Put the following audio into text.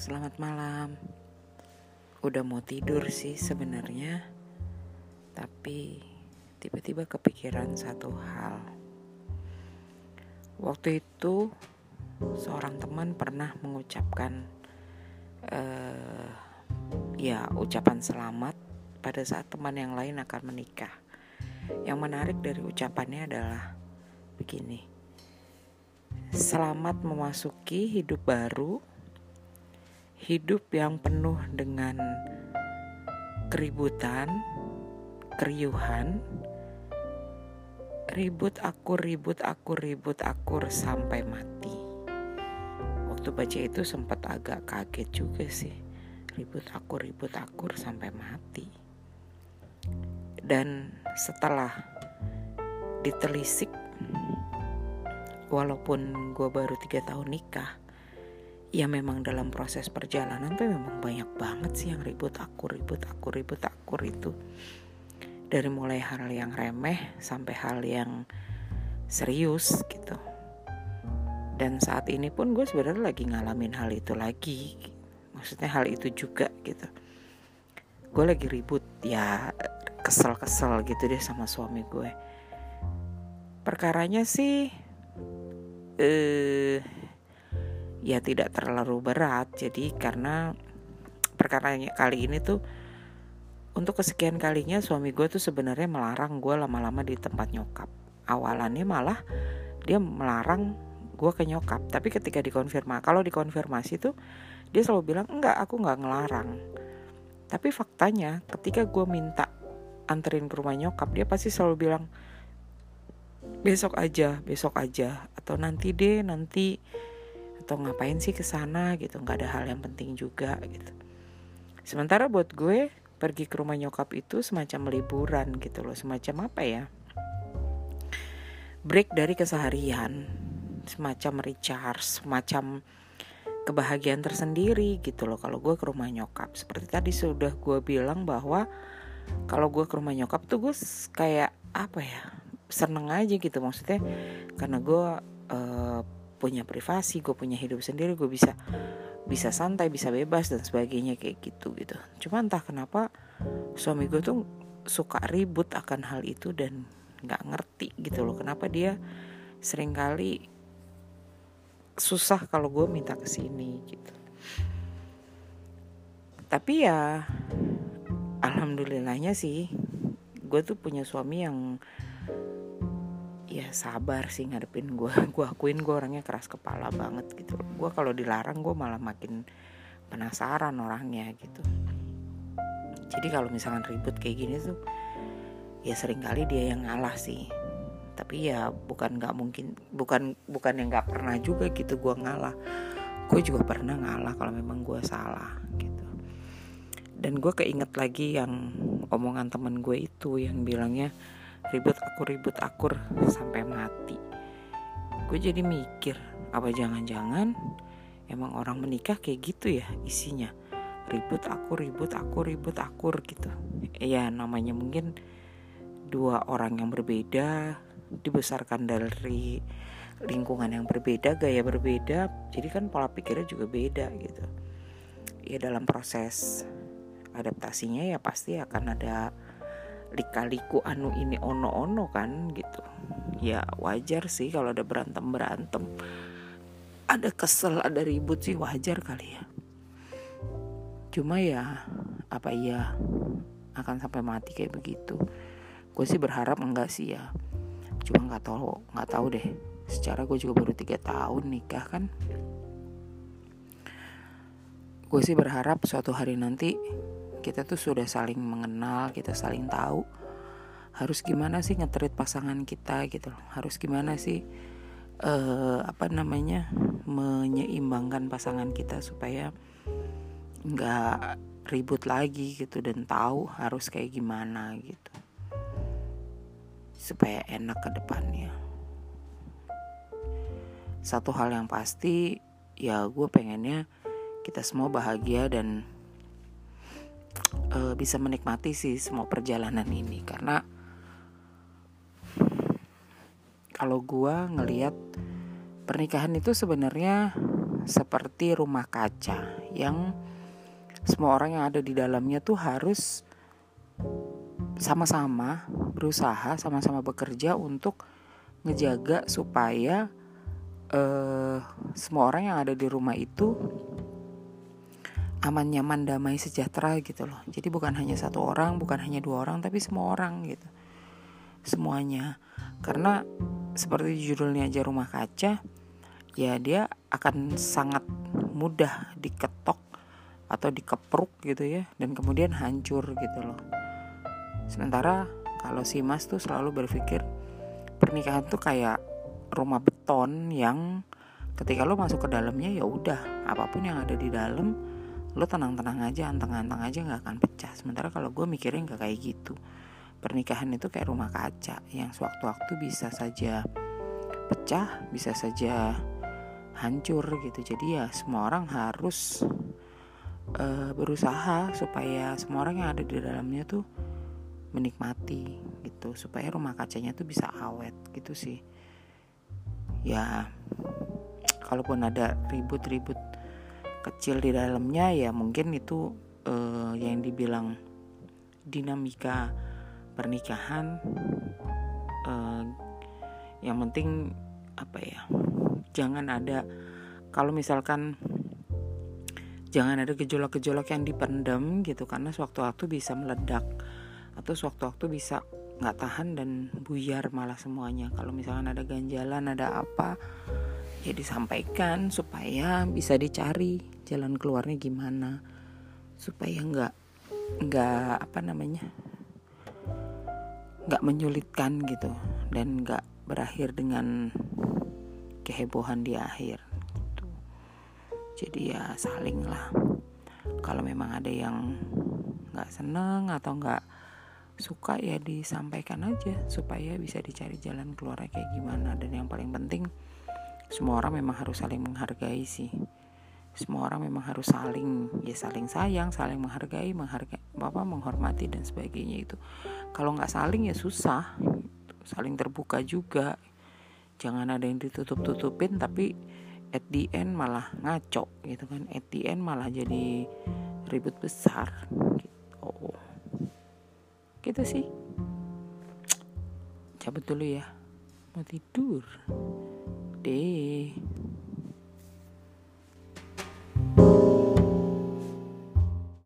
selamat malam. Udah mau tidur sih sebenarnya, tapi tiba-tiba kepikiran satu hal. Waktu itu seorang teman pernah mengucapkan uh, ya ucapan selamat pada saat teman yang lain akan menikah. Yang menarik dari ucapannya adalah begini. Selamat memasuki hidup baru hidup yang penuh dengan keributan, keriuhan, ribut aku ribut aku ribut akur sampai mati. Waktu baca itu sempat agak kaget juga sih. Ribut aku ribut akur sampai mati. Dan setelah ditelisik, walaupun gue baru tiga tahun nikah, ya memang dalam proses perjalanan tuh memang banyak banget sih yang ribut aku ribut aku ribut aku itu dari mulai hal yang remeh sampai hal yang serius gitu. Dan saat ini pun gue sebenarnya lagi ngalamin hal itu lagi. Maksudnya hal itu juga gitu. Gue lagi ribut ya kesel-kesel gitu deh sama suami gue. Perkaranya sih eh ya tidak terlalu berat. Jadi karena perkara kali ini tuh untuk kesekian kalinya suami gue tuh sebenarnya melarang gue lama-lama di tempat nyokap. Awalannya malah dia melarang gue ke nyokap. Tapi ketika dikonfirmasi kalau dikonfirmasi tuh dia selalu bilang enggak aku nggak ngelarang. Tapi faktanya ketika gue minta anterin ke rumah nyokap dia pasti selalu bilang besok aja besok aja. Atau nanti deh nanti atau ngapain sih ke sana gitu nggak ada hal yang penting juga gitu. Sementara buat gue pergi ke rumah nyokap itu semacam liburan gitu loh semacam apa ya? Break dari keseharian semacam recharge semacam kebahagiaan tersendiri gitu loh kalau gue ke rumah nyokap. Seperti tadi sudah gue bilang bahwa kalau gue ke rumah nyokap tuh gue kayak apa ya seneng aja gitu maksudnya. Karena gue uh, punya privasi gue punya hidup sendiri gue bisa bisa santai bisa bebas dan sebagainya kayak gitu gitu. Cuma entah kenapa suami gue tuh suka ribut akan hal itu dan nggak ngerti gitu loh kenapa dia sering kali susah kalau gue minta ke sini gitu. Tapi ya alhamdulillahnya sih gue tuh punya suami yang ya sabar sih ngadepin gue gue akuin gue orangnya keras kepala banget gitu. Gue kalau dilarang gue malah makin penasaran orangnya gitu. Jadi kalau misalkan ribut kayak gini tuh ya sering kali dia yang ngalah sih. Tapi ya bukan nggak mungkin bukan bukan yang nggak pernah juga gitu gue ngalah. Gue juga pernah ngalah kalau memang gue salah gitu. Dan gue keinget lagi yang omongan temen gue itu yang bilangnya ribut aku ribut akur sampai mati. Gue jadi mikir apa jangan-jangan emang orang menikah kayak gitu ya isinya? Ribut aku ribut aku ribut akur gitu. Ya namanya mungkin dua orang yang berbeda dibesarkan dari lingkungan yang berbeda gaya berbeda jadi kan pola pikirnya juga beda gitu. Ya dalam proses adaptasinya ya pasti akan ada lika-liku anu ini ono-ono kan gitu. Ya wajar sih kalau ada berantem-berantem. Ada kesel ada ribut sih wajar kali ya. Cuma ya apa iya akan sampai mati kayak begitu. Gue sih berharap enggak sih ya. Cuma nggak tahu nggak tahu deh. Secara gue juga baru tiga tahun nikah kan. Gue sih berharap suatu hari nanti kita tuh sudah saling mengenal kita saling tahu. Harus gimana sih ngetrit pasangan kita gitu harus gimana sih uh, apa namanya menyeimbangkan pasangan kita supaya nggak ribut lagi gitu dan tahu harus kayak gimana gitu. Supaya enak ke depannya. Satu hal yang pasti ya gue pengennya kita semua bahagia dan uh, bisa menikmati sih semua perjalanan ini. Karena kalau gua ngelihat pernikahan itu sebenarnya seperti rumah kaca yang semua orang yang ada di dalamnya tuh harus sama-sama berusaha, sama-sama bekerja untuk ngejaga supaya uh, semua orang yang ada di rumah itu aman nyaman damai sejahtera gitu loh. Jadi bukan hanya satu orang bukan hanya dua orang tapi semua orang gitu. Semuanya. Karena seperti judulnya aja rumah kaca ya dia akan sangat mudah diketok atau dikepruk gitu ya dan kemudian hancur gitu loh. Sementara kalau si mas tuh selalu berpikir pernikahan tuh kayak rumah beton yang ketika lo masuk ke dalamnya ya udah apa pun yang ada di dalam lo tenang-tenang aja anteng-anteng aja nggak akan pecah. Sementara kalau gue mikirin nggak kayak gitu. Pernikahan itu kayak rumah kaca yang sewaktu-waktu bisa saja pecah bisa saja hancur gitu. Jadi ya semua orang harus uh, berusaha supaya semua orang yang ada di dalamnya tuh menikmati gitu. Supaya rumah kacanya tuh bisa awet gitu sih. Ya kalaupun ada ribut-ribut kecil di dalamnya ya mungkin itu uh, yang dibilang dinamika pernikahan uh, yang penting apa ya jangan ada kalau misalkan jangan ada gejolak-gejolak yang dipendam gitu karena sewaktu-waktu bisa meledak atau sewaktu-waktu bisa nggak tahan dan buyar malah semuanya. Kalau misalkan ada ganjalan ada apa ya disampaikan supaya bisa dicari jalan keluarnya gimana. Supaya nggak nggak apa namanya nggak menyulitkan gitu dan nggak berakhir dengan kehebohan di akhir gitu. jadi ya saling lah. Kalau memang ada yang nggak seneng atau nggak suka ya disampaikan aja supaya bisa dicari jalan keluarnya kayak gimana. Dan yang paling penting semua orang memang harus saling menghargai sih. Semua orang memang harus saling ya saling sayang saling menghargai menghargai apa menghormati dan sebagainya itu. Kalau nggak saling ya susah. Saling terbuka juga. Jangan ada yang ditutup tutupin tapi at the end malah ngaco gitu kan. At the end malah jadi ribut besar. Gitu gitu sih. Cabut dulu ya. Mau tidur day.